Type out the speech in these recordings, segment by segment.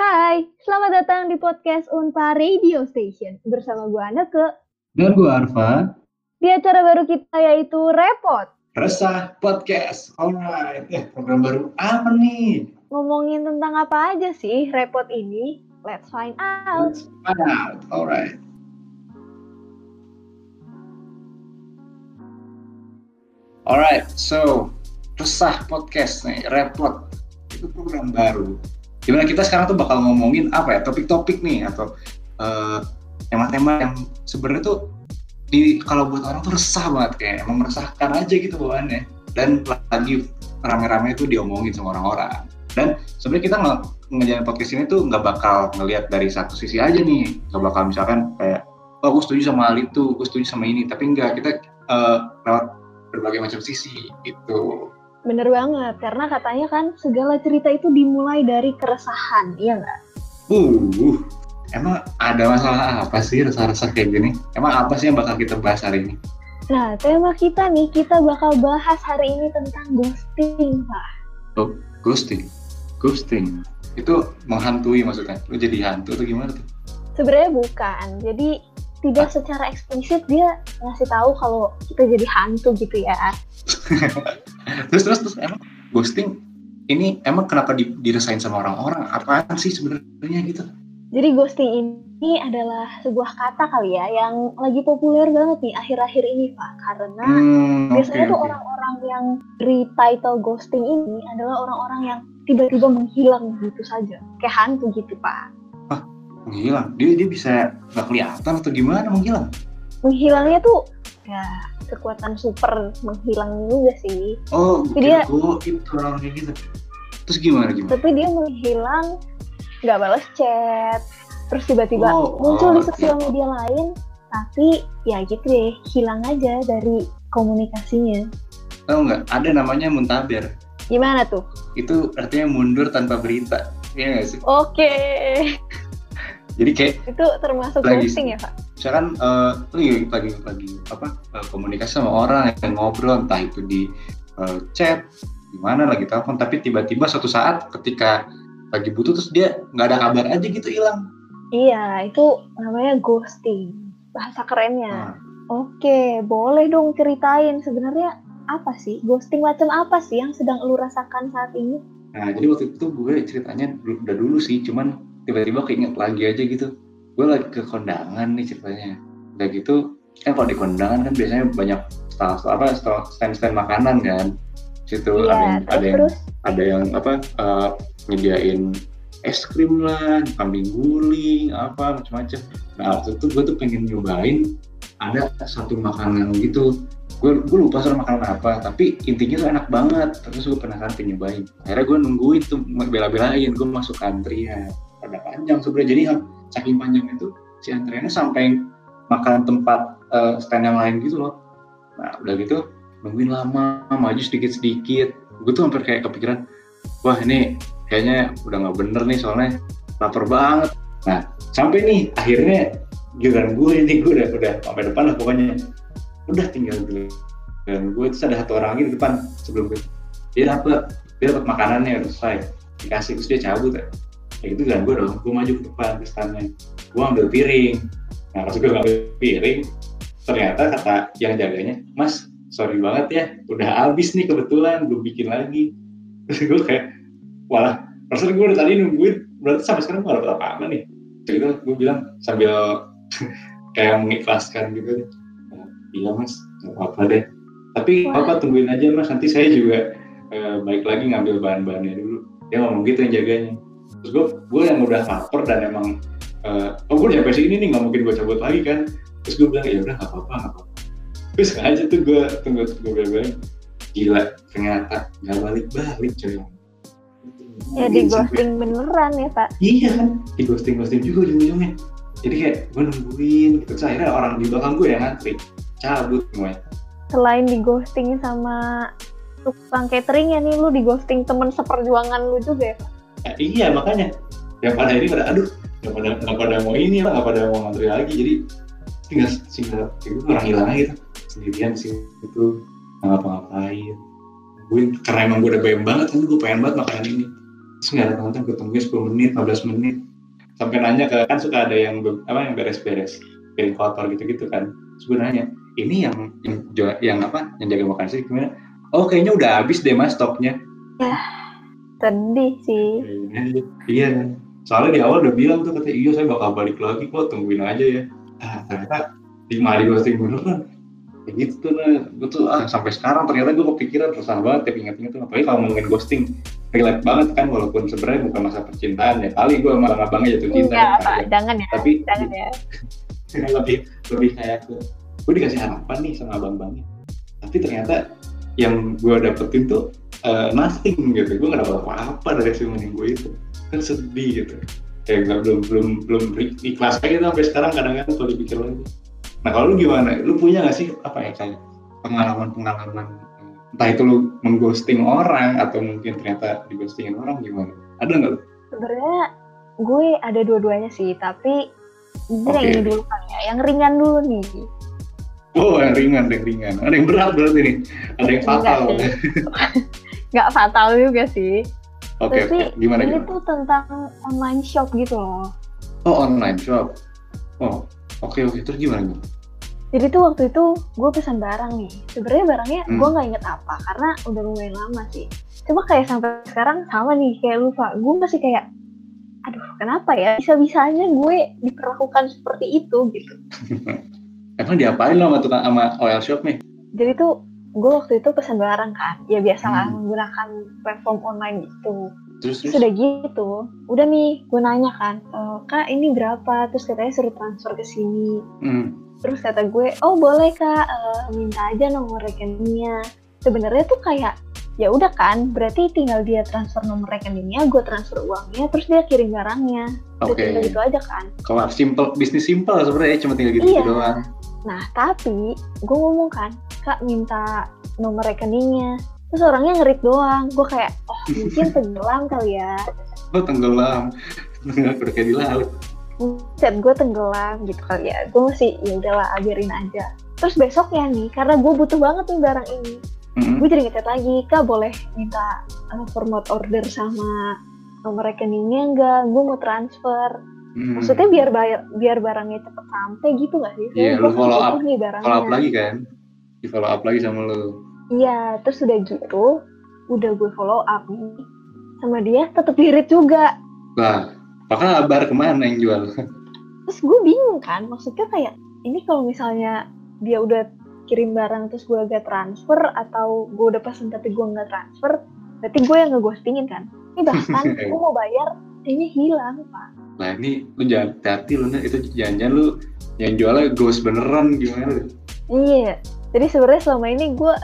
Hai, selamat datang di podcast Unpa Radio Station bersama gue Anake Dan gue Arfa. di acara baru kita yaitu Repot. Resah Podcast. Alright. Eh, program baru apa nih? Ngomongin tentang apa aja sih Repot ini? Let's find out. Let's find out. Alright. Alright, so Resah Podcast nih, Repot. Itu program baru. Gimana kita sekarang tuh bakal ngomongin apa ya, topik-topik nih, atau eh, tema-tema yang sebenarnya tuh di kalau buat orang tuh resah banget kayak emang meresahkan aja gitu bawaannya. Dan lagi rame-rame itu diomongin sama orang-orang. Dan sebenarnya kita nggak ngejalan podcast ini tuh nggak bakal ngelihat dari satu sisi aja nih. Nggak bakal misalkan kayak oh gue setuju sama hal itu gue setuju sama ini. Tapi enggak kita eh, lewat berbagai macam sisi gitu Bener banget, karena katanya kan segala cerita itu dimulai dari keresahan, iya nggak? uh emang ada masalah apa sih resah-resah kayak gini? Emang apa sih yang bakal kita bahas hari ini? Nah, tema kita nih, kita bakal bahas hari ini tentang ghosting, Pak. oh, ghosting? Ghosting? Itu menghantui maksudnya? Lu jadi hantu atau gimana tuh? Sebenarnya bukan, jadi tidak secara eksplisit dia ngasih tahu kalau kita jadi hantu gitu ya. terus terus terus emang ghosting ini emang kenapa di, dirasain sama orang-orang apaan sih sebenarnya gitu Jadi ghosting ini adalah sebuah kata kali ya yang lagi populer banget nih akhir-akhir ini Pak. Karena hmm, biasanya tuh oke. orang-orang yang beri title ghosting ini adalah orang-orang yang tiba-tiba menghilang gitu saja. Kayak hantu gitu Pak. menghilang dia dia bisa nggak kelihatan atau gimana menghilang Menghilangnya tuh ya kekuatan super menghilang juga sih. oh Tapi dia- itu orang kayak gitu terus gimana gimana Tapi dia menghilang nggak balas chat. Terus tiba-tiba Oh, muncul di oh, sosial iya. media lain. Tapi ya gitu deh, hilang aja dari komunikasinya. tahu nggak ada namanya muntaber Gimana tuh? itu artinya mundur tanpa berita Iya nggak sih Oke, jadi kayak itu termasuk ghosting ya Pak? Misalkan eh lu lagi lagi lagi apa eh, komunikasi sama orang yang ngobrol entah itu di eh, chat gimana lagi telepon tapi tiba-tiba suatu saat ketika lagi butuh terus dia nggak ada kabar aja gitu hilang Iya, itu namanya ghosting. Bahasa kerennya. Nah, Oke, boleh dong ceritain sebenarnya apa sih ghosting macam apa sih yang sedang lu rasakan saat ini? nah, jadi waktu itu gue ceritanya udah dulu sih cuman tiba-tiba keinget lagi aja gitu gue lagi ke kondangan nih ceritanya udah gitu kan kalau di kondangan kan biasanya banyak stall apa stall stand stand makanan kan situ ada Iya, yang ada yang ada yang apa eh, nyediain es krim lah, kambing guling, apa macam-macam. Nah waktu itu gue tuh pengen nyobain ada satu makanan gitu. Gue gue lupa soal makanan apa, tapi intinya tuh enak banget. Terus gue penasaran pengen nyobain. Akhirnya gue nungguin tuh bela-belain, gue masuk antrian. Pada panjang sebenarnya jadi saking panjang itu si antriannya sampai makan tempat eh, stand yang lain gitu loh. Nah udah gitu nungguin lama, maju sedikit-sedikit. Gue tuh hampir kayak kepikiran, wah ini kayaknya udah nggak bener nih soalnya lapar banget. Nah sampai nih akhirnya giliran gue ini gue udah udah sampai depan lah pokoknya. Udah tinggal giliran gue terus ada satu orang lagi di depan sebelum gue. Dia dapet dia dapat makanannya udah selesai dikasih terus dia cabut ya. Kayak gitu giliran gue dong, gue maju ke depan ke standnya. Gue ambil piring. Nah pas gue ngambil piring ternyata kata yang jaganya, Mas sorry banget ya, udah habis nih kebetulan belum bikin lagi. Terus gue kayak walah perasaan gue udah tadi nungguin berarti sampai sekarang gue dapet apa-apa nih Terus gitu gue bilang sambil kayak mengikhlaskan gitu "Eh, iya mas nggak apa-apa deh tapi Wah. apa tungguin aja mas nanti saya juga eh, balik lagi ngambil bahan-bahannya dulu dia ngomong gitu yang jaganya terus gue gue yang udah lapar dan emang eh, oh gue nyampe sini nih nggak mungkin gue cabut lagi kan. Terus gue bilang ya udah nggak apa-apa nggak apa-apa. Terus sengaja tuh gue tunggu gue bilang gila ternyata nggak balik-balik coy. Ya di ghosting beneran ya Pak? iya kan di ghosting ghosting juga ujung-ujungnya. Jadi kayak gue nungguin gitu. Terus akhirnya orang di belakang gue yang ngantri cabut semuanya. Selain di ghosting sama tukang catering ya nih lu di ghosting temen seperjuangan lu juga ya Pak? Ya, iya makanya. Yang pada ini pada aduh nggak pada nggak pada mau ini lah nggak pada mau ngantri lagi. Jadi tinggal tinggal itu orang hilang gitu. Sendirian sih itu ngapa-ngapain. Gue karena emang gue udah bayang banget kan gue pengen banget makanan ini. Terus nggak datang datang gue tungguin 10 menit 15 menit. Sampai nanya ke kan suka ada yang apa yang beres-beres piring kotor gitu-gitu kan. Terus ini yang yang, yang apa yang jaga makan sih? Gimana? Oh kayaknya udah habis deh mas stoknya sedih sih. Iya, soalnya di awal udah bilang tuh katanya iya saya bakal balik lagi kok tungguin aja ya. Ah, ternyata di di ghosting beneran kayak gitu tuh nah gue tuh ah, sampai sekarang ternyata gue kepikiran resah banget ya inget-inget tuh. Apalagi kalau ngomongin ghosting relate banget kan walaupun sebenarnya bukan masa percintaan ya kali gue sama abangnya jatuh cinta. Enggak Pak. ya. jangan ya tapi jangan ya. Lebih lebih kayak ke gue dikasih harapan nih sama abang-abangnya. Tapi ternyata yang gue dapetin tuh eh, nothing gitu gue gak dapet apa-apa dari yang gue itu kan sedih gitu kayak gak, belum belum belum ikhlas aja gitu sampai sekarang kadang-kadang kalau dipikir lagi nah kalau lu gimana lu punya gak sih apa ya kayak pengalaman-pengalaman entah itu lu mengghosting orang atau mungkin ternyata dighostingin orang gimana ada nggak lu? sebenarnya gue ada dua-duanya sih tapi ini yang Oke. ini dulu kan ya yang ringan dulu nih Oh yang ringan, yang ringan. Ada yang berat berarti nih. Ada yang fatal. Nggak fatal juga sih Oke, tapi oke. Gimana ini gimana? tuh tentang online shop gitu loh Oh, online shop. Oh, oke oke. Terus gimana? Bang? jadi tuh waktu itu gue pesan barang nih sebenarnya barangnya Hmm. gue nggak inget apa karena udah lumayan lama sih cuma kayak sampai sekarang sama nih kayak lupa gue masih kayak aduh kenapa ya bisa bisanya gue diperlakukan seperti itu gitu Emang diapain lo sama tukang sama oil shop nih? jadi tuh gue waktu itu pesan barang kan ya biasalah Hmm. menggunakan platform online gitu Terus Terus udah gitu, udah nih gue nanya kan, "E, kak ini berapa? Terus katanya suruh transfer ke sini. Hmm. Terus kata gue, oh boleh kak, eh, minta aja nomor rekeningnya. Sebenarnya tuh kayak ya udah kan, berarti tinggal dia transfer nomor rekeningnya, gue transfer uangnya, terus dia kirim barangnya. Oke. tinggal gitu aja kan. Kelar simple, bisnis simple sebenarnya cuma tinggal gitu Iya. doang. Nah tapi gue ngomong kan, kak minta nomor rekeningnya. Terus orangnya ngerit doang. Gue kayak, oh mungkin tenggelam kali ya. Oh tenggelam. Tenggelam kayak di laut. set gue tenggelam gitu kali ya gue masih ya udahlah biarin aja terus besoknya nih karena gue butuh banget nih barang ini Hmm. gue jadi ngechat lagi kak boleh minta uh, format order sama nomor rekeningnya enggak gue mau transfer Hmm. maksudnya biar bayar biar barangnya cepet sampai gitu gak sih Iya, lu follow up- nih barangnya Follow up lagi kan? Di follow up lagi sama lo. iya terus udah gitu udah gue follow up nih sama dia tetep dirit juga Lah, apa kabar ke mana yang jual? terus gue bingung kan maksudnya kayak ini kalau misalnya dia udah kirim barang terus gue agak transfer atau gue udah pesen tapi gue nggak transfer berarti gue yang ngeghostingin kan ini bahkan gue mau bayar kayaknya hilang pak Nah ini lu jangan hati lu itu jangan-jangan lu yang jualnya ghost beneran gimana? iya jadi sebenarnya selama ini gue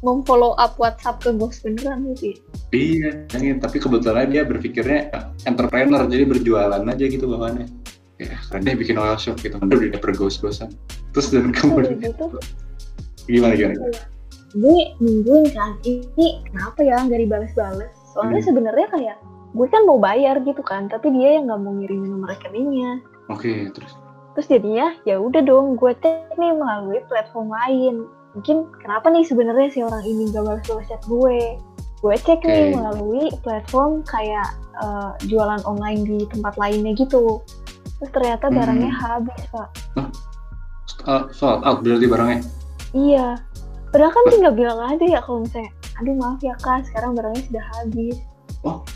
memfollow up WhatsApp ke ghost beneran sih Iya, jangan. Tapi kebetulan dia berpikirnya entrepreneur, jadi berjualan aja gitu bawaannya. Ya, keren deh bikin oil shop gitu. Udah udah bergos-gosan. Terus dan udah kemudian gitu gimana gimana? gue nungguin kan ini kenapa ya nggak dibales-bales soalnya Hmm. sebenarnya kayak gue kan mau bayar gitu kan tapi dia yang nggak mau ngirimin nomor rekeningnya. Oke, terus? Terus jadinya ya udah dong gue cek nih melalui platform lain. Mungkin kenapa nih sebenarnya si orang ini gak balas balas chat gue? Gue cek nih Oke. melalui platform kayak eh, jualan online di tempat lainnya gitu. Terus ternyata Hmm. barangnya habis pak. Uh, sold out berarti barangnya. iya. Padahal kan tinggal bilang aja ya kalau misalnya aduh maaf ya kak sekarang barangnya sudah habis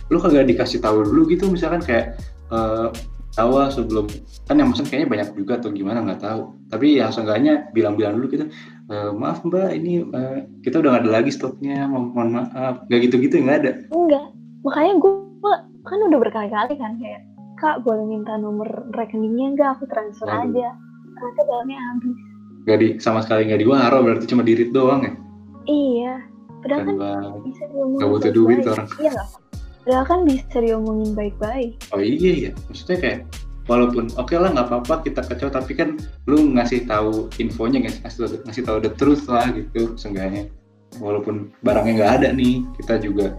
Lu kagak dikasih tahu dulu gitu misalkan kayak uh, tahu ah sebelum kan yang mesen kayaknya banyak juga tuh gimana nggak tahu. Tapi ya seenggaknya bilang-bilang dulu gitu. "Eh, maaf mbak ini eh, kita udah nggak ada lagi stoknya mo- mohon maaf nggak gitu-gitu nggak ada enggak makanya gue kan udah berkali-kali kan kayak kak boleh minta nomor rekeningnya enggak aku transfer Waduh. aja ternyata barangnya habis nggak di sama sekali nggak diwaro berarti cuma dirit doang ya Iya, padahal kan bisa diomongin Nggak butuh duit orang. Iya nggak? Padahal kan bisa diomongin baik-baik. oh iya iya. Maksudnya kayak walaupun oke lah nggak apa-apa kita kecewa tapi kan lu ngasih tahu infonya ngasih ngasih, ngasih tahu the truth lah gitu seenggaknya. Walaupun barangnya nggak ada nih kita juga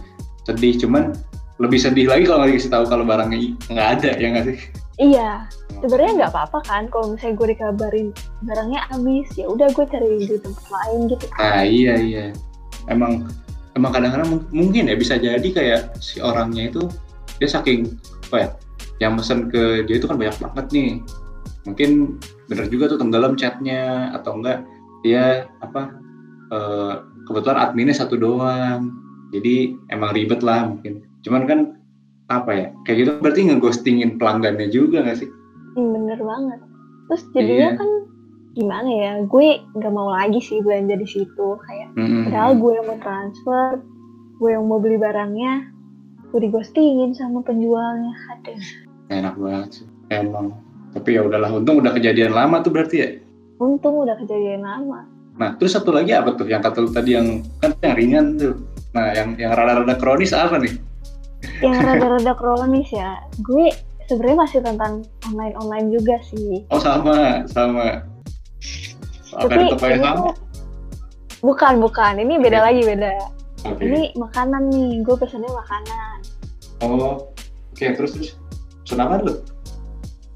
sedih. Cuman lebih sedih lagi kalau nggak dikasih tahu kalau barangnya nggak ada ya nggak sih? Iya, sebenarnya nggak apa-apa kan kalau misalnya gue dikabarin barangnya habis, ya udah gue cari di tempat lain gitu. Nah iya iya. Emang emang kadang-kadang mung- mungkin ya bisa jadi kayak si orangnya itu dia saking apa ya yang mesen ke dia itu kan banyak banget nih. Mungkin bener juga tuh tenggelam chatnya atau enggak dia apa eh, kebetulan adminnya satu doang. Jadi emang ribet lah mungkin. Cuman kan apa ya kayak gitu berarti ngeghostingin pelanggannya juga nggak sih? Hmm, bener banget. Terus jadinya Iya. kan gimana ya gue nggak mau lagi sih belanja di situ kayak Mm-mm. padahal gue yang mau transfer gue yang mau beli barangnya gue digostingin sama penjualnya aduh enak banget sih emang. Tapi ya udahlah untung udah kejadian lama tuh berarti ya? Untung udah kejadian lama. Nah terus satu lagi apa tuh? Yang kata lu tadi yang kan yang ringan tuh. Nah yang yang rada-rada kronis apa nih? Yang rada-rada kronis ya gue sebenarnya masih tentang online online juga sih. Oh sama sama tapi ini tuh bukan bukan. Ini beda Oke. lagi beda. Oke. Ini makanan nih. Gue pesennya makanan. Oh oke. Terus terus. Senang lu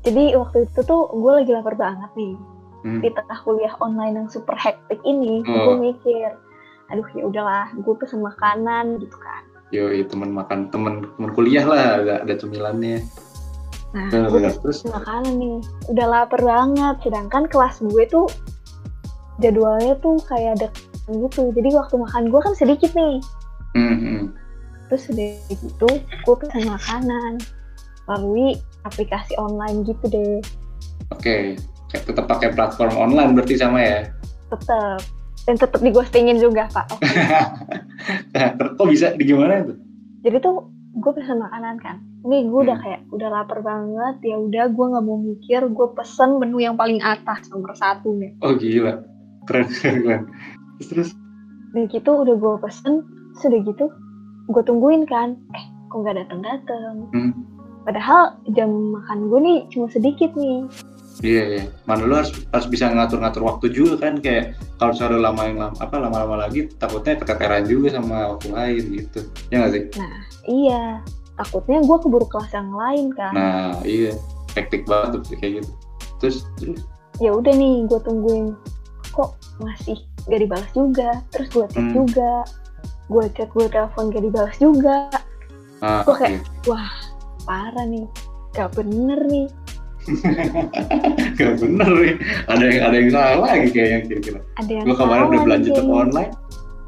jadi waktu itu tuh gue lagi lapar banget nih. Hmm. di tengah kuliah online yang super hektik ini Oh. gue mikir aduh ya udahlah. Gue pesen makanan gitu kan. Yoi, temen makan temen temen kuliah lah. Ada ada cemilannya nah Terus, gue terus, makanan nih udah lapar banget. Sedangkan kelas gue tuh jadwalnya tuh kayak ada gitu. Jadi waktu makan gue kan sedikit nih. Hmm, hmm. terus udah gitu gue pesen makanan. Melalui aplikasi online gitu deh. Oke. Kayak tetap pakai platform online berarti sama ya? Tetep. Dan tetep digostingin juga pak. Oke. Nah, kok bisa? Di gimana itu? Jadi tuh gue pesen makanan kan. Ini gue udah Hmm. kayak udah lapar banget. Ya udah gue nggak mau mikir. Gue pesen menu yang paling atas nomor satu nih. Oh gila. Keren keren, keren. terus terus? Dan gitu udah gue pesen. Sudah gitu gue tungguin kan. Eh kok nggak datang datang Hmm. padahal jam makan gue nih cuma sedikit nih Iya, iya. Mana lu harus harus bisa ngatur-ngatur waktu juga kan kayak kalau misalnya lu lama yang lama apa lama-lama lagi takutnya keteteran juga sama waktu lain gitu. Ya nggak sih? iya takutnya gue keburu kelas yang lain kan Nah, iya. Hektik banget tuh kayak gitu. Terus terus ya udah nih gue tungguin kok masih gak dibalas juga terus gue cek Hmm. juga gue cek gue telepon gak dibalas juga ah, Gua kayak- oke. parah nih gak bener nih Gak bener nih. Ada yang ada yang salah lagi kayaknya kira-kira. ada yang Gua kemarin udah belanja toko online.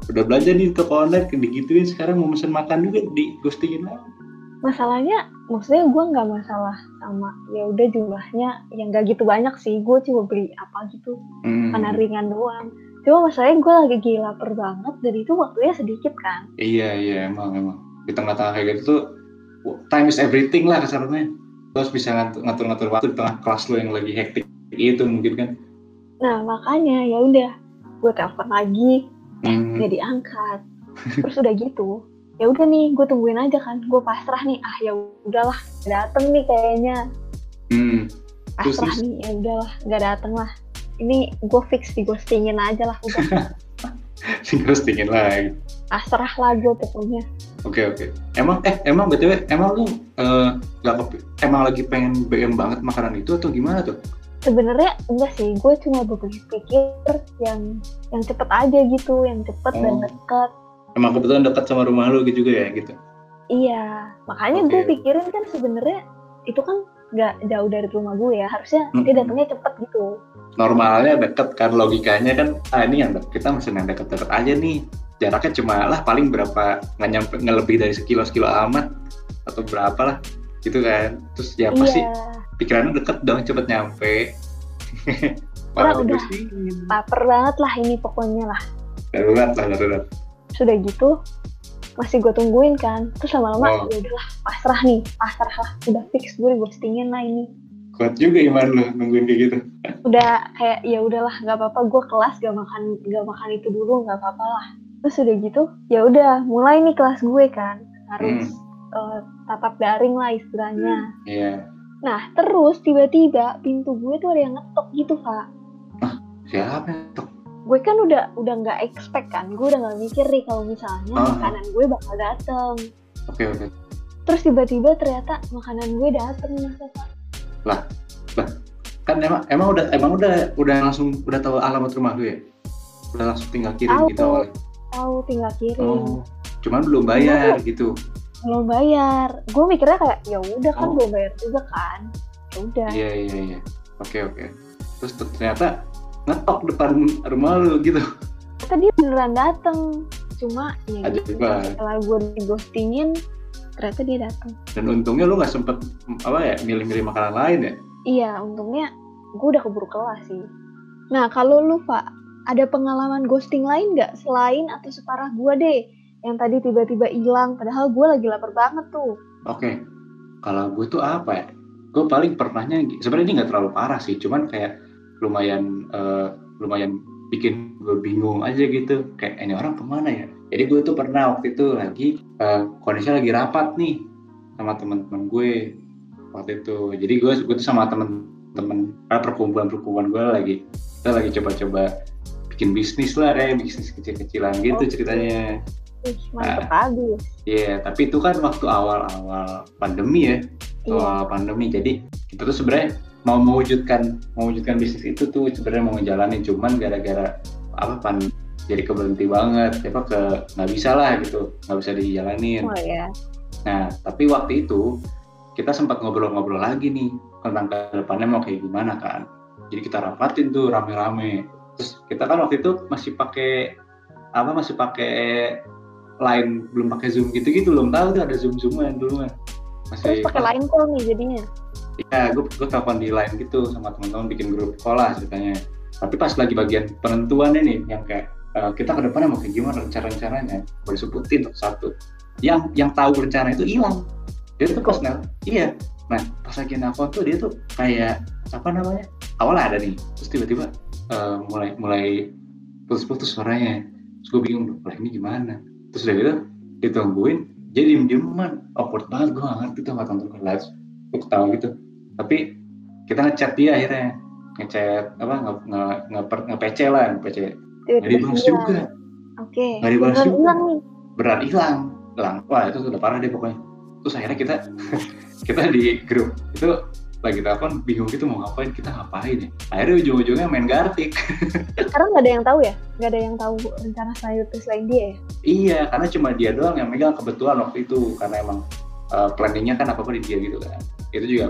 Udah belanja nih toko online digituin sekarang mau mesen makan juga di ghostingin lagi. masalahnya maksudnya gue nggak masalah sama ya udah jumlahnya yang gak gitu banyak sih gue cuma beli apa gitu Hmm. karena ringan doang cuma masalahnya gue lagi gila lapar banget dan itu waktunya sedikit kan Iya iya emang emang di tengah-tengah kayak gitu tuh time is everything lah kasarnya. Lo harus bisa ngatur- ngatur-ngatur waktu di tengah kelas lo yang lagi hektik itu mungkin kan. nah makanya ya udah gue telepon lagi Hmm. nggak diangkat terus udah gitu ya udah nih gue tungguin aja kan gue pasrah nih ah ya udahlah dateng nih kayaknya Hmm. Terus, pasrah terus? nih ya udahlah nggak dateng lah ini gue fix di ghostingin aja lah udah Ghostingin lagi. pasrah lah gue pokoknya Oke oke. Emang eh emang btw emang lu eh, kepi- emang lagi pengen BM banget makanan itu atau gimana tuh? sebenarnya enggak sih gue cuma berpikir yang yang cepet aja gitu yang cepet dan Oh. deket Emang kebetulan dekat sama rumah lu gitu juga ya gitu. iya makanya Oke. gue pikirin kan sebenarnya itu kan nggak jauh dari rumah gue ya harusnya dia Mm-mm. datangnya cepet gitu Normalnya deket kan logikanya kan ah ini yang deket, kita mesen yang deket-deket aja nih. Jaraknya cuma lah paling berapa nggak nyampe nggak lebih dari sekilo sekilo amat atau berapa lah gitu kan. Terus ya pasti iya pikirannya deket dong cepet nyampe. Malah udah. lapar banget lah ini pokoknya lah Darurat lah darurat. sudah gitu masih gue tungguin kan. Terus lama-lama Oh. ya udahlah pasrah nih pasrah lah. Udah fix gue ghostingin lah ini. Kuat juga iman lu nungguin kayak gitu. udah kayak ya udahlah nggak apa-apa gue kelas gak makan gak makan itu dulu nggak apa-apa lah. Terus udah gitu ya udah mulai nih kelas gue kan. Harus eh, tatap daring lah istilahnya. Iya. nah terus tiba-tiba pintu gue tuh ada yang ngetok gitu pak Siapa yang tok? Gue kan udah udah nggak expect kan gue udah nggak mikir nih kalau misalnya Ah. makanan gue bakal dateng Oke oke. terus tiba-tiba ternyata makanan gue dateng masa pak Kan emang emang udah emang udah udah langsung udah tahu alamat rumah lu ya? Udah langsung tinggal kirim Tahu. gitu awalnya. tahu tinggal kirim Oh, cuman belum bayar gitu. belum bayar gue mikirnya kayak ya udah kan Oh. belum bayar juga kan ya udah Iya iya iya. Oke oke. Terus ter- ternyata ngetok depan rumah lu gitu. dia beneran dateng cuma ya Aja gitu juga. setelah gue di ghostingin ternyata dia dateng Dan untungnya lu nggak sempet apa ya milih-milih makanan lain ya. iya untungnya gue udah keburu kelas sih nah kalau lu pak ada pengalaman ghosting lain nggak selain atau separah gue deh yang tadi tiba-tiba hilang padahal gue lagi lapar banget tuh Oke. Kalau gue tuh apa ya? Gue paling pernahnya sebenarnya ini nggak terlalu parah sih, cuman kayak lumayan eh, lumayan bikin gue bingung aja gitu. Kayak ini orang ke mana ya? Jadi gue tuh pernah waktu itu lagi eh, kondisinya lagi rapat nih sama teman-teman gue waktu itu. Jadi gue gue tuh sama teman-teman eh, perkumpulan-perkumpulan gue lagi kita lagi coba-coba bikin bisnis lah kayak bisnis kecil-kecilan gitu Oke. ceritanya. Mantep habis Iya, tapi itu kan waktu awal-awal pandemi ya, awal pandemi. Jadi kita tuh sebenarnya mau mewujudkan mewujudkan bisnis itu tuh sebenarnya mau ngejalanin, cuman gara-gara apa pan jadi keberhenti banget, apa ke nggak bisa lah gitu, nggak bisa dijalanin. oh ya Nah, tapi waktu itu kita sempat ngobrol-ngobrol lagi nih tentang ke depannya mau kayak gimana kan. Jadi kita rapatin tuh rame-rame. Terus kita kan waktu itu masih pakai apa masih pakai line belum pakai zoom gitu-gitu belum tahu tuh ada zoom zooman dulu kan terus masih pakai line call nih jadinya ya gue gue telepon di line gitu sama teman-teman bikin grup sekolah ceritanya. Tapi pas lagi bagian penentuannya nih yang kayak eh, kita ke depannya mau kayak gimana rencana-rencananya boleh sebutin satu. Yang yang tahu rencana itu hilang. Dia tuh nel iya. Nah pas lagi nelfon tuh dia tuh kayak apa namanya awalnya ada nih terus tiba-tiba eh, mulai mulai putus-putus suaranya. Terus gue bingung dong ini gimana? Terus udah gitu ditungguin dia diem dieman awkward banget gue gak ngerti tuh ke live gue ketawa gitu tapi kita ngechat dia akhirnya. Ngechat apa nge nge nge, nge PC lah nge PC nggak dibalas juga. Oke. Nggak dibalas juga. hilang nih. Berat hilang. Hilang wah itu sudah parah deh pokoknya. Terus akhirnya kita kita di grup. Itu lagi telepon bingung gitu mau ngapain kita ngapain ya? Akhirnya ujung-ujungnya main gartik sekarang nggak ada yang tahu ya? Nggak ada yang tahu rencana selanjutnya selain dia ya? Iya karena cuma dia doang yang megang kebetulan waktu itu. Karena emang uh, planningnya kan apa apa di dia gitu kan. Itu juga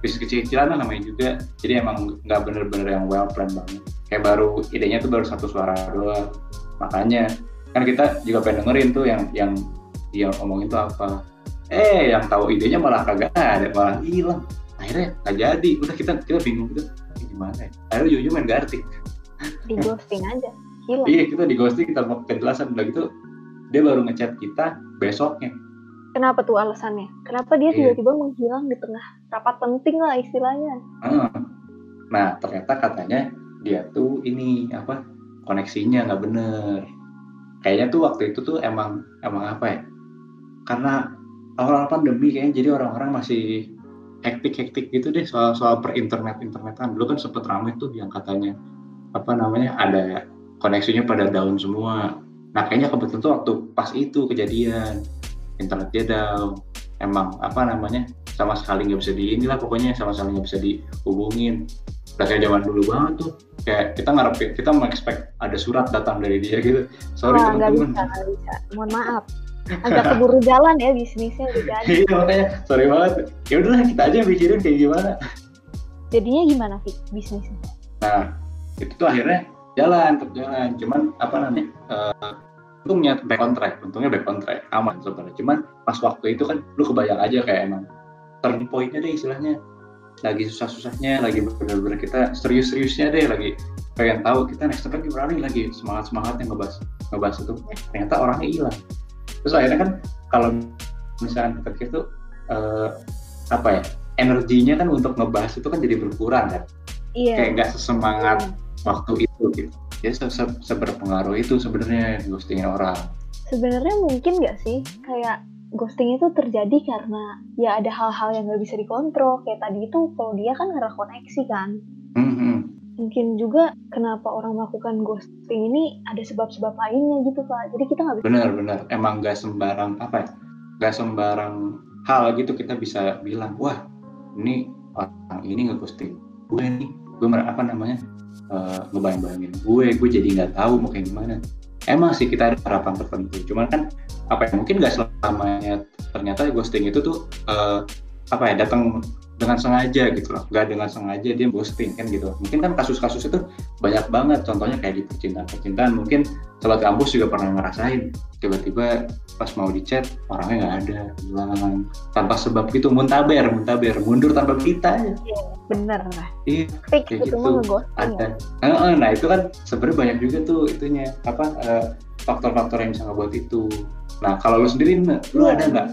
bisnis kecil-kecilan lah namanya juga. Jadi emang nggak bener-bener yang well planned banget. Kayak baru idenya tuh baru satu suara doang. Makanya kan kita juga pengen dengerin tuh yang yang dia ngomongin tuh apa. Eh yang tahu idenya malah kagak ada malah hilang. Akhirnya nggak jadi. Udah kita kita bingung gitu. Ini gimana ya? Akhirnya ujung-ujung main gartik di ghosting aja. Hilang. Iya kita di ghosting kita mau penjelasan udah gitu dia baru ngechat kita besoknya kenapa tuh alasannya? Kenapa dia Iya. tiba-tiba menghilang di tengah rapat penting lah istilahnya? Ah. nah ternyata katanya dia tuh ini apa koneksinya nggak bener. Kayaknya tuh waktu itu tuh emang emang apa ya? Karena awal pandemi kayaknya jadi orang-orang masih hektik-hektik gitu deh soal soal per internet internetan dulu kan sempet ramai tuh yang katanya apa namanya ada koneksinya pada down semua. Nah kayaknya kebetulan tuh waktu pas itu kejadian internet dia down emang apa namanya sama sekali nggak bisa di inilah pokoknya sama sekali nggak bisa dihubungin. Udah kayak zaman dulu banget tuh kayak kita ngarepin kita mau expect ada surat datang dari dia gitu. Sorry wah nggak teman-teman. bisa mohon maaf. Agak keburu jalan ya bisnisnya jadi. Iya makanya sorry banget. Ya udahlah kita aja mikirin kayak gimana. Jadinya gimana sih bisnisnya? Nah itu tuh akhirnya jalan tetap jalan. Cuman apa namanya eh, untungnya back on track untungnya back on track. Aman sebenarnya. Cuman pas waktu itu kan lu kebayang aja kayak emang turning pointnya deh istilahnya. Lagi susah-susahnya lagi bener-bener kita serius-seriusnya deh lagi pengen tahu kita next step gimana nih lagi semangat-semangatnya ngebahas ngebahas itu. Ternyata orangnya hilang. Terus akhirnya kan kalau misalnya kita pikir tuh eh, apa ya energinya kan untuk ngebahas itu kan jadi berkurang kan. Iya. Kayak nggak sesemangat waktu itu gitu ya se se seberpengaruh itu sebenarnya ghostingin orang. Sebenarnya mungkin nggak sih? Kayak ghosting itu terjadi karena ya ada hal-hal yang nggak bisa dikontrol. Kayak tadi itu kalau dia kan karena koneksi kan. Mhm. mungkin juga kenapa orang melakukan ghosting ini ada sebab-sebab lainnya gitu pak jadi kita nggak bisa benar-benar emang nggak sembarang apa ya nggak sembarang hal gitu kita bisa bilang wah ini orang ini ngeghosting. Gue nih gue apa namanya eh, ngebayang-bayangin gue gue jadi nggak tahu mau kayak gimana. Emang sih kita ada harapan tertentu cuman kan apa ya mungkin nggak selamanya ternyata ghosting itu tuh uh, apa ya datang dengan sengaja gitu loh. Nggak dengan sengaja dia ghosting kan gitu. Mungkin kan kasus-kasus itu banyak banget. Contohnya kayak di percintaan percintaan mungkin sobat kampus juga pernah ngerasain. Tiba-tiba pas mau di chat orangnya nggak ada. Hilang tanpa sebab gitu muntaber muntaber. Mundur tanpa kita ya bener lah. Iya fix itu gitu. ada. ya. nah itu kan sebenarnya banyak juga tuh itunya apa uh, faktor-faktor yang bisa ngebuat itu. Nah kalau lu sendiri lu yeah. ada nggak?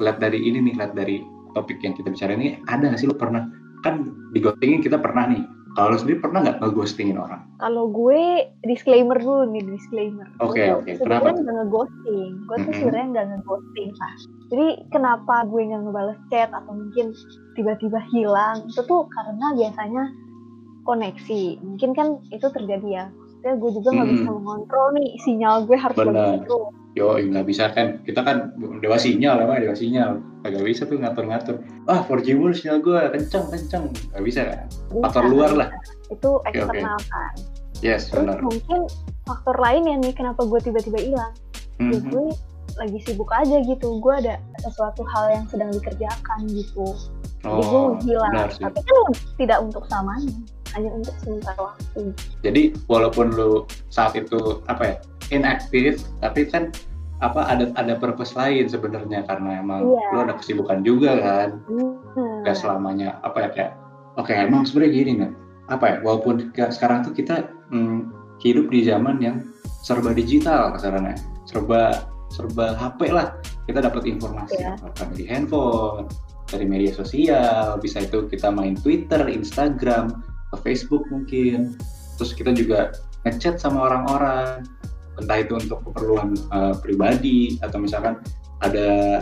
Lihat dari ini nih lihat dari topik yang kita bicara ini ada nggak sih lu pernah kan di ghostingin kita pernah nih kalau sendiri pernah nggak ngeghostingin orang? Kalau gue disclaimer dulu nih disclaimer. Oke okay, oke. Okay. Kenapa? Sebenarnya nggak ngeghosting. Gue tuh sebenarnya nggak ngeghosting lah. Jadi kenapa gue nggak ngebales chat atau mungkin tiba-tiba hilang itu tuh karena biasanya koneksi. Mungkin kan itu terjadi ya. Maksudnya gue juga nggak hmm. bisa mengontrol nih sinyal gue harus Benar. Yo nggak bisa kan. Kita kan dewa sinyal apa dewa sinyal. Agak bisa tuh ngatur-ngatur. Ah 4G mulu sinyal gue kencang kencang nggak bisa kan? Faktor luar lah. itu eksternal okay, okay. kan. Yes Terus benar. mungkin faktor lain ya nih kenapa gue tiba-tiba hilang. Mm -hmm. gue lagi sibuk aja gitu. Gue ada sesuatu hal yang sedang dikerjakan gitu. Oh, jadi gue hilang tapi kan tidak untuk samanya hanya untuk sementara waktu jadi walaupun lu saat itu apa ya inaktif tapi kan apa ada ada purpose lain sebenarnya karena emang yeah. lo ada kesibukan juga kan mm. gak selamanya apa ya kayak oke okay, emang sebenarnya gini nih apa ya walaupun sekarang tuh kita mm, hidup di zaman yang serba digital kasarannya serba serba HP lah kita dapat informasi yeah. apa dari handphone dari media sosial bisa itu kita main Twitter Instagram Facebook mungkin. Terus kita juga ngechat sama orang-orang. Entah itu untuk keperluan uh, pribadi atau misalkan ada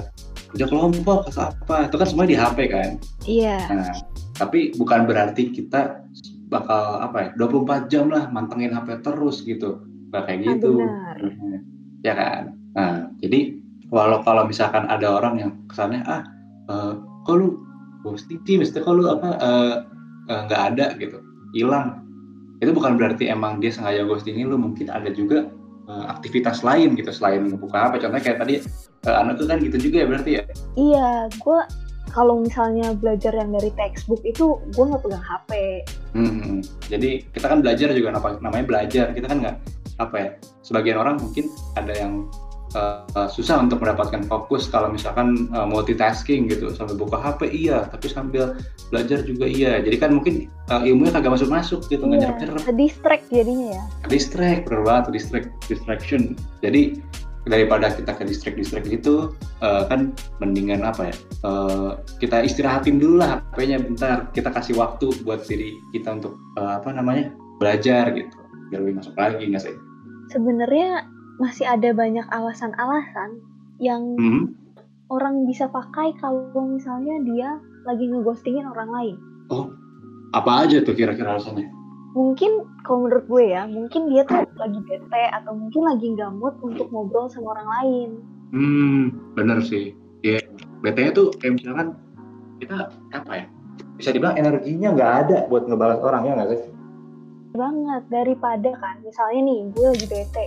kerja kelompok atau apa. Itu kan semua di HP kan? Iya. Nah tapi bukan berarti kita bakal apa ya 24 jam lah mantengin HP terus gitu. Nggak kayak gitu. nah, ya kan? Nah jadi walau kalau misalkan ada orang yang kesannya ah uh, kok lu ghosting sih mesti lu apa uh, uh, ada gitu. Hilang. Itu bukan berarti emang dia sengaja ghostingin lu mungkin ada juga uh, aktivitas lain gitu selain membuka HP contohnya kayak tadi uh, anak tuh kan gitu juga ya berarti ya? Iya gue kalau misalnya belajar yang dari textbook itu gue nggak pegang HP hmm, jadi kita kan belajar juga namanya belajar. Kita kan nggak apa ya sebagian orang mungkin ada yang uh, susah untuk mendapatkan fokus kalau misalkan uh, multitasking gitu sambil buka HP iya tapi sambil belajar juga iya. Jadi kan mungkin uh, ilmunya kagak masuk masuk gitu nggak iya, nyerap nyerap distract jadinya ya? Distract bener banget distract distraction. Jadi daripada kita ke distrik distrik itu uh, kan mendingan apa ya uh, kita istirahatin dulu lah HP-nya bentar. Kita kasih waktu buat diri kita untuk uh, apa namanya belajar gitu biar lebih masuk lagi nggak sih? Sebenarnya masih ada banyak alasan-alasan yang hmm. orang bisa pakai kalau misalnya dia lagi ngeghostingin orang lain. Oh, apa aja tuh kira-kira alasannya? Mungkin kalau menurut gue ya, mungkin dia tuh lagi bete atau mungkin lagi nggak mood untuk ngobrol sama orang lain. Hmm, bener sih. Ya, yeah. bete tuh kayak misalkan kita apa ya? Bisa dibilang energinya nggak ada buat ngebalas orang ya nggak sih? Banget daripada kan, misalnya nih gue lagi bete,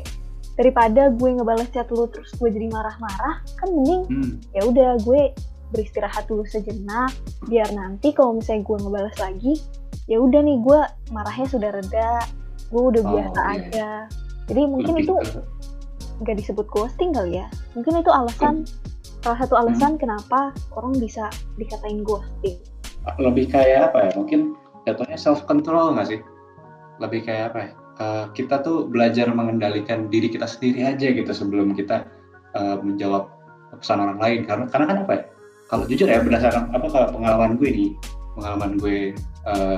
daripada gue ngebales chat lu terus gue jadi marah-marah kan mending hmm. ya udah gue beristirahat dulu sejenak biar nanti kalau misalnya gue ngebales lagi ya udah nih gue marahnya sudah reda gue udah oh, biasa iya. aja jadi mungkin Lebih itu nggak disebut ghosting kali ya mungkin itu alasan hmm. salah satu alasan hmm. kenapa orang bisa dikatain ghosting lebih kayak apa ya mungkin jatuhnya self control nggak sih lebih kayak apa ya uh, kita tuh belajar mengendalikan diri kita sendiri aja gitu sebelum kita uh, menjawab pesan orang lain. Karena karena kan apa ya? Kalau jujur ya berdasarkan apa kalau pengalaman gue nih pengalaman gue uh,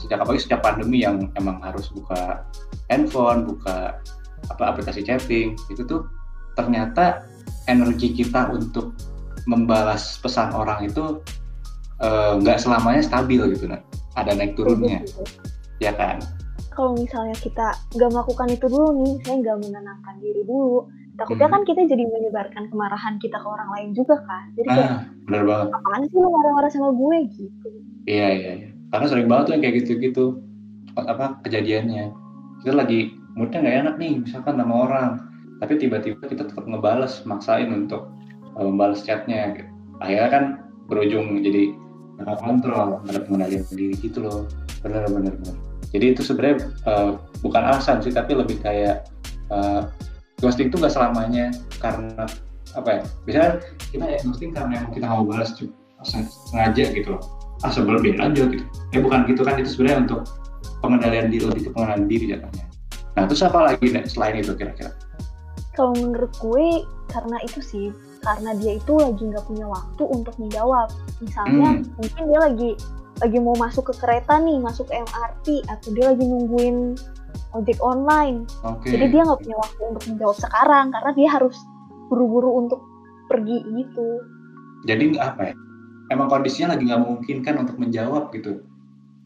sejak apalagi sejak pandemi yang emang harus buka handphone buka apa aplikasi chatting itu tuh ternyata energi kita untuk membalas pesan orang itu nggak uh, selamanya stabil gitu nah ada naik turunnya. Ya kan kalau misalnya kita nggak melakukan itu dulu nih, saya nggak menenangkan diri dulu, takutnya hmm. kan kita jadi menyebarkan kemarahan kita ke orang lain juga kan. Jadi kayak, ah, bener banget. Apaan sih lu marah-marah sama gue gitu? Iya iya iya. Karena sering banget tuh yang kayak gitu-gitu apa kejadiannya. Kita lagi moodnya nggak enak nih, misalkan sama orang, tapi tiba-tiba kita tetap ngebales, maksain untuk uh, membalas chatnya gitu. akhirnya kan berujung jadi nggak kontrol nggak ada pengendalian diri gitu loh bener bener bener jadi itu sebenarnya uh, bukan alasan sih tapi lebih kayak uh, ghosting itu nggak selamanya karena apa ya misalnya kita ya ghosting karena emang kita nggak mau balas sengaja gitu loh. Ah sebelum biar aja gitu. Eh bukan gitu kan itu sebenarnya untuk pengendalian diri lebih ke pengendalian diri jatuhnya. Nah terus apa lagi nih selain itu kira-kira? Kalau menurut gue karena itu sih karena dia itu lagi nggak punya waktu untuk menjawab. Misalnya hmm. mungkin dia lagi lagi mau masuk ke kereta nih masuk ke MRT atau dia lagi nungguin ojek online. Okay. jadi dia nggak punya waktu untuk menjawab sekarang karena dia harus buru-buru untuk pergi gitu. Jadi apa ya? Emang kondisinya lagi nggak memungkinkan untuk menjawab gitu?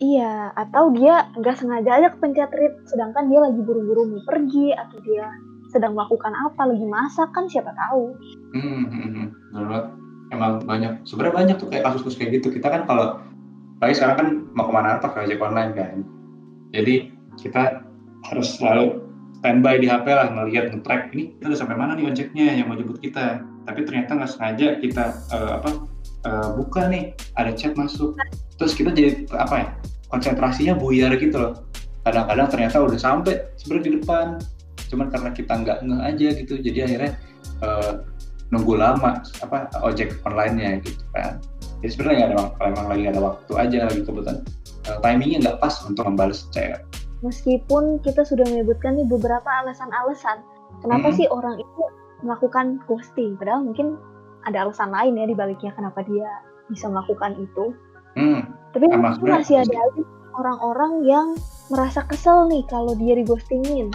Iya atau dia nggak sengaja aja kepencet read sedangkan dia lagi buru-buru mau pergi atau dia sedang melakukan apa lagi masak kan siapa tahu. Hmm, hmm, hmm. emang banyak sebenarnya banyak tuh kayak kasus-kasus kayak gitu. Kita kan kalau lagi sekarang kan mau ke mana apa ke ojek online kan. Jadi kita harus selalu standby di HP lah melihat nge-track ini udah sampai mana nih ojeknya yang mau jemput kita? Tapi ternyata nggak sengaja kita uh, apa uh, buka nih ada chat masuk. Terus kita jadi apa ya konsentrasinya buyar gitu loh. Kadang-kadang ternyata udah sampai sebenarnya di depan. Cuman karena kita nggak nge aja gitu jadi akhirnya uh, nunggu lama apa ojek online-nya gitu kan jadi sebenarnya nggak ada kalau emang lagi ada waktu aja lagi kebetulan uh, timingnya nggak pas untuk membalas chat meskipun kita sudah menyebutkan nih beberapa alasan-alasan kenapa hmm. sih orang itu melakukan ghosting padahal mungkin ada alasan lain ya di baliknya kenapa dia bisa melakukan itu hmm. tapi mungkin masih ada orang-orang yang merasa kesel nih kalau dia ghostingin.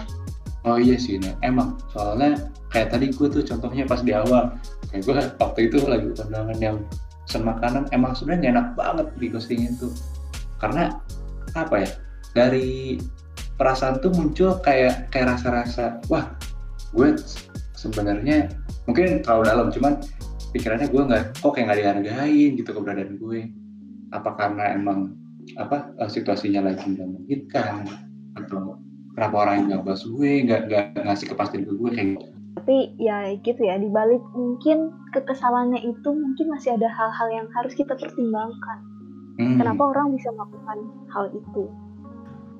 oh iya sih nah. emang soalnya kayak tadi gue tuh contohnya pas di awal kayak gue waktu itu lagi undangan yang pesan makanan emang sebenarnya enak banget di ghostingin tuh karena apa ya dari perasaan tuh muncul kayak kayak rasa-rasa wah gue sebenarnya mungkin terlalu dalam cuman pikirannya gue nggak kok kayak nggak dihargain gitu keberadaan gue. Apa karena emang apa eh, situasinya lagi nggak memungkinkan atau kenapa orang nggak bahas gue nggak nggak ngasih kepastian ke gue kayak gitu? Tapi ya gitu ya dibalik mungkin kekesalannya itu mungkin masih ada hal-hal yang harus kita pertimbangkan hmm. kenapa orang bisa melakukan hal itu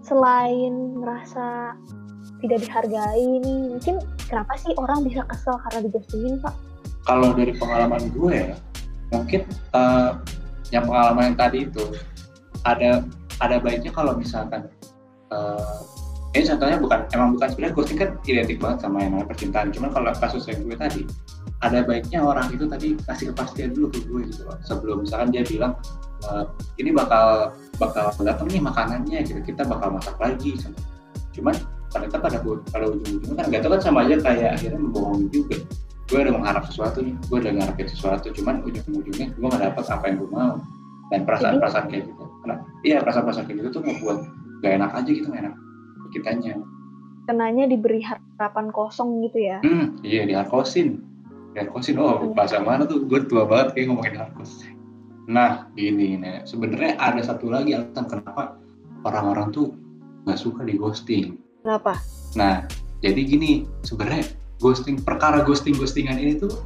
selain merasa tidak dihargai ini mungkin kenapa sih orang bisa kesel karena digostingin pak? Kalau dari pengalaman gue ya, mungkin uh, yang pengalaman yang tadi itu ada ada baiknya kalau misalkan uh, ini contohnya bukan emang bukan sebenarnya ghosting kan identik banget sama yang namanya percintaan cuman kalau kasus yang gue tadi ada baiknya orang itu tadi kasih kepastian dulu ke gue gitu loh. Sebelum misalkan dia bilang uh, ini bakal bakal datang nih makanannya gitu. Kita bakal masak lagi. Cuman ternyata pada pada ujung-ujungnya kan gak tahu kan sama aja kayak akhirnya membohongi juga. Gue udah mengharap sesuatu nih gue udah ngarepin sesuatu cuman ujung-ujungnya gue gak dapet apa yang gue mau. Dan perasaan-perasaan kayak gitu. Kenapa iya perasaan-perasaan kayak gitu tuh membuat gak enak aja gitu gak enak kitanya. Kenanya diberi harapan kosong gitu ya? Hmm, iya diharkosin diharkosin oh bahasa mana tuh? Gue tua banget kayak ngomongin harkos nah gini nih sebenarnya ada satu lagi alasan kenapa orang-orang tuh nggak suka di ghosting. Kenapa? Nah jadi gini sebenarnya ghosting perkara ghosting ghostingan ini tuh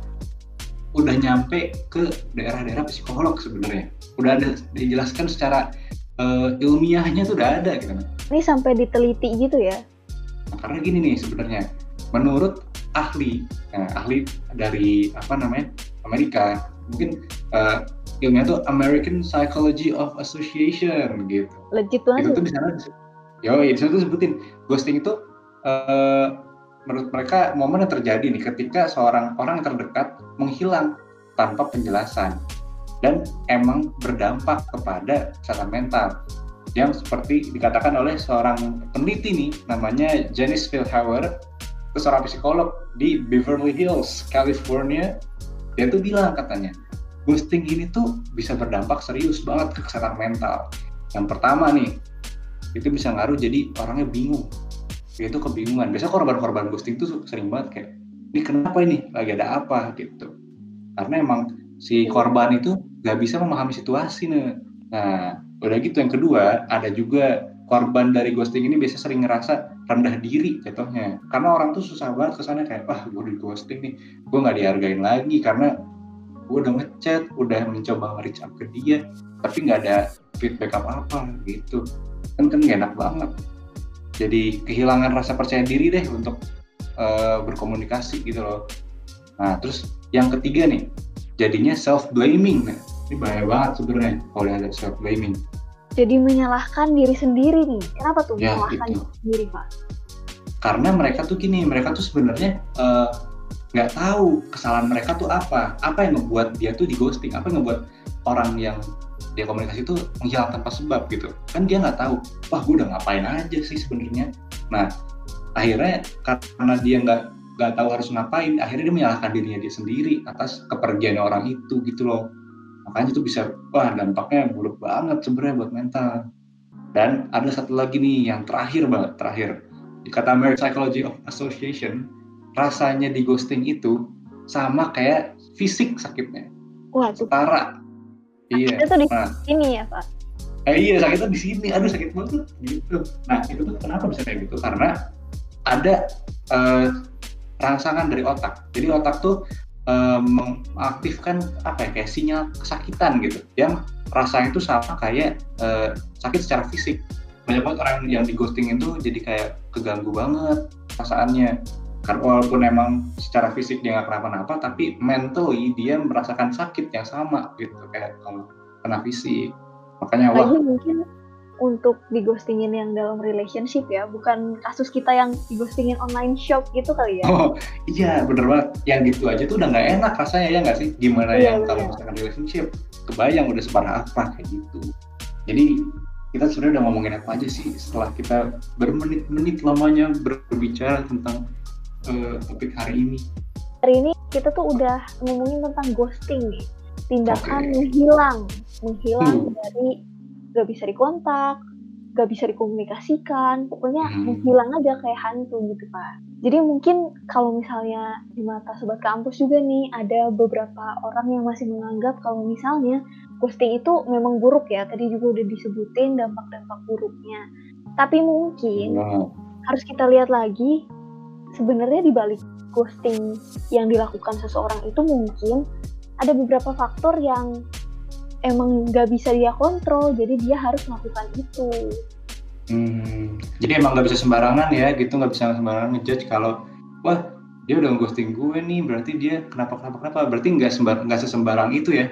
udah nyampe ke daerah-daerah psikolog sebenarnya. Udah ada dijelaskan secara uh, ilmiahnya tuh udah ada gitu ini sampai diteliti gitu ya? Nah, karena gini nih sebenarnya menurut ahli. Nah, ahli dari apa namanya Amerika. Mungkin uh, ilmiah tuh American Psychology of Association gitu. Legit banget. Itu tuh di sana, yo, di sana tuh sebutin. Ghosting itu uh, menurut mereka momen yang terjadi nih ketika seorang orang terdekat menghilang tanpa penjelasan dan emang berdampak kepada kesehatan mental. Yang seperti dikatakan oleh seorang peneliti nih namanya Janice Philhauer itu seorang psikolog di Beverly Hills, California dia tuh bilang katanya ghosting ini tuh bisa berdampak serius banget ke kesehatan mental. Yang pertama nih, itu bisa ngaruh jadi orangnya bingung. Itu kebingungan. Biasanya korban-korban ghosting tuh sering banget kayak, ini kenapa ini? Lagi ada apa? gitu. Karena emang si korban itu gak bisa memahami situasi nih. Nah, udah gitu yang kedua, ada juga korban dari ghosting ini biasa sering ngerasa rendah diri jatuhnya. Karena orang tuh susah banget ke sana kayak, wah gue di ghosting nih, gue gak dihargain lagi. Karena gue udah ngechat udah mencoba nge-reach up ke dia tapi nggak ada feedback apa-apa gitu. Kan kan gak enak banget. Jadi kehilangan rasa percaya diri deh untuk uh, berkomunikasi gitu loh. Nah terus yang ketiga nih jadinya self blaming nah, ini bahaya banget sebenarnya kalau ada self blaming jadi menyalahkan diri sendiri nih. Kenapa tuh ya, menyalahkan itu. diri sendiri pak? Karena mereka tuh gini mereka tuh sebenarnya uh, nggak tahu kesalahan mereka tuh apa. Apa yang membuat dia tuh di ghosting? Apa yang membuat orang yang dia komunikasi itu menghilang tanpa sebab gitu? Kan dia nggak tahu wah gue udah ngapain aja sih sebenarnya? Nah akhirnya karena dia nggak nggak tahu harus ngapain akhirnya dia menyalahkan dirinya dia sendiri atas kepergian orang itu gitu loh makanya itu bisa wah dampaknya buruk banget sebenarnya buat mental dan ada satu lagi nih yang terakhir banget terakhir di kata American Psychology of Association rasanya di ghosting itu sama kayak fisik sakitnya. Wah, setara. Iya. Itu di nah, sini ya, Pak. Eh, iya, sakitnya di sini. Aduh, sakit banget gitu. Nah, itu tuh kenapa bisa kayak gitu? Karena ada uh, rangsangan dari otak. Jadi otak tuh uh, mengaktifkan apa ya kayak sinyal kesakitan gitu. Yang rasanya itu sama kayak uh, sakit secara fisik. Banyak banget orang yang di ghosting itu jadi kayak keganggu banget perasaannya. Kan walaupun emang secara fisik dia nggak kenapa-napa tapi mentally dia merasakan sakit yang sama gitu kayak kalau kena fisik. Makanya wah. mungkin untuk digostingin yang dalam relationship ya bukan kasus kita yang digostingin online shop gitu kali ya oh iya bener banget yang gitu aja tuh udah nggak enak rasanya ya nggak sih gimana iya, yang kalau misalkan relationship kebayang udah separah apa kayak gitu jadi kita sebenarnya udah ngomongin apa aja sih setelah kita bermenit-menit lamanya berbicara tentang uh, topik hari ini? Hari ini kita tuh udah ngomongin tentang ghosting nih, tindakan okay. menghilang, menghilang hmm. dari gak bisa dikontak, gak bisa dikomunikasikan, pokoknya hmm. menghilang aja kayak hantu gitu pak. Jadi mungkin kalau misalnya di mata sobat kampus juga nih ada beberapa orang yang masih menganggap kalau misalnya ghosting itu memang buruk ya. Tadi juga udah disebutin dampak-dampak buruknya. Tapi mungkin wow. harus kita lihat lagi sebenarnya di balik ghosting yang dilakukan seseorang itu mungkin ada beberapa faktor yang emang nggak bisa dia kontrol jadi dia harus melakukan itu. Hmm, jadi emang nggak bisa sembarangan ya gitu nggak bisa sembarangan ngejudge kalau wah dia udah ghosting gue nih berarti dia kenapa kenapa kenapa? Berarti nggak sembar nggak sesembarang itu ya?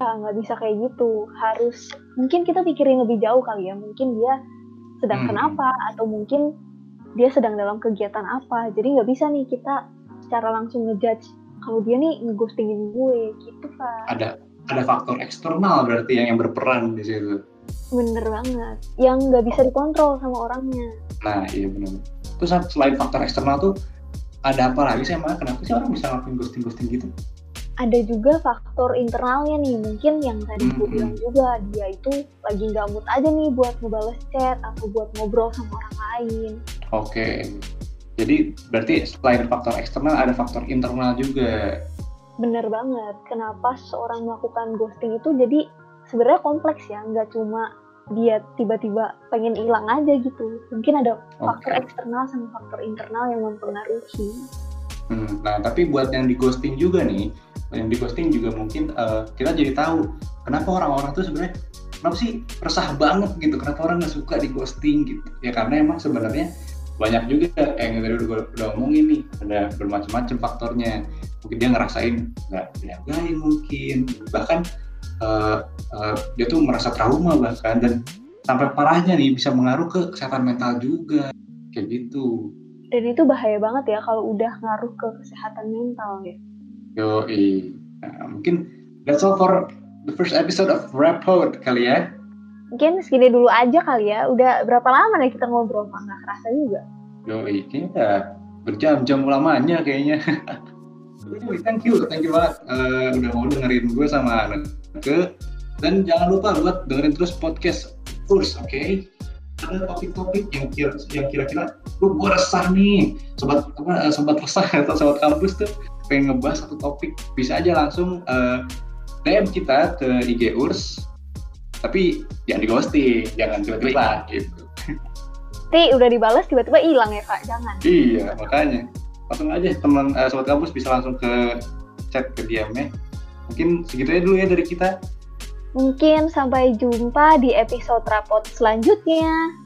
Nggak bisa kayak gitu. Harus mungkin kita pikirin lebih jauh kali ya mungkin dia sedang hmm. kenapa atau mungkin dia sedang dalam kegiatan apa. Jadi nggak bisa nih kita secara langsung ngejudge kalau dia nih ngeghostingin gue gitu pak ada ada faktor eksternal berarti yang yang berperan di situ. Bener banget. Yang nggak bisa dikontrol sama orangnya. Nah iya bener. Terus selain faktor eksternal tuh ada apa lagi sih emang kenapa sih orang bisa ngelakuin ghosting ghosting gitu? Ada juga faktor internalnya nih. Mungkin yang tadi gue bilang juga dia itu lagi nggak mood aja nih buat ngebales chat atau buat ngobrol sama orang lain. Oke. Okay. jadi berarti selain faktor eksternal ada faktor internal juga bener banget. Kenapa seorang melakukan ghosting itu jadi sebenarnya kompleks ya nggak cuma dia tiba-tiba pengen hilang aja gitu. Mungkin ada faktor okay. eksternal sama faktor internal yang mempengaruhi. Hmm, nah tapi buat yang di ghosting juga nih yang di ghosting juga mungkin uh, kita jadi tahu kenapa orang-orang tuh sebenarnya kenapa sih resah banget gitu? Kenapa orang nggak suka di ghosting gitu? Ya karena emang sebenarnya banyak juga yang tadi udah, udah ngomongin nih ada bermacam-macam faktornya. Mungkin dia ngerasain nggak dihargain mungkin. Bahkan uh, uh, dia tuh merasa trauma bahkan. Dan sampai parahnya nih bisa mengaruh ke kesehatan mental juga. Kayak gitu. Dan itu bahaya banget ya kalau udah ngaruh ke kesehatan mental ya. Yo, nah, mungkin that's all for the first episode of Rapod kali ya. Mungkin segini dulu aja kali ya. Udah berapa lama nih kita ngobrol, Pak? Nggak kerasa juga. Yo, kayaknya berjam-jam lamanya kayaknya. thank you, thank you banget uh, udah mau dengerin gue sama anak ke dan jangan lupa buat dengerin terus podcast kurs, oke? Okay? Ada topik-topik yang kira yang kira-kira gue gue resah nih, sobat apa eh, sobat resah atau sobat kampus tuh pengen ngebahas satu topik bisa aja langsung uh, eh, DM kita ke IG Urs tapi jangan di ghosting jangan tiba-tiba gitu Nanti udah dibalas tiba-tiba hilang ya kak jangan iya makanya langsung aja teman uh, sobat kampus bisa langsung ke chat ke DM-nya mungkin segitu aja dulu ya dari kita Mungkin sampai jumpa di episode rapot selanjutnya.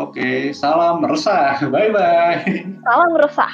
Oke, salam resah. Bye-bye. Salam resah.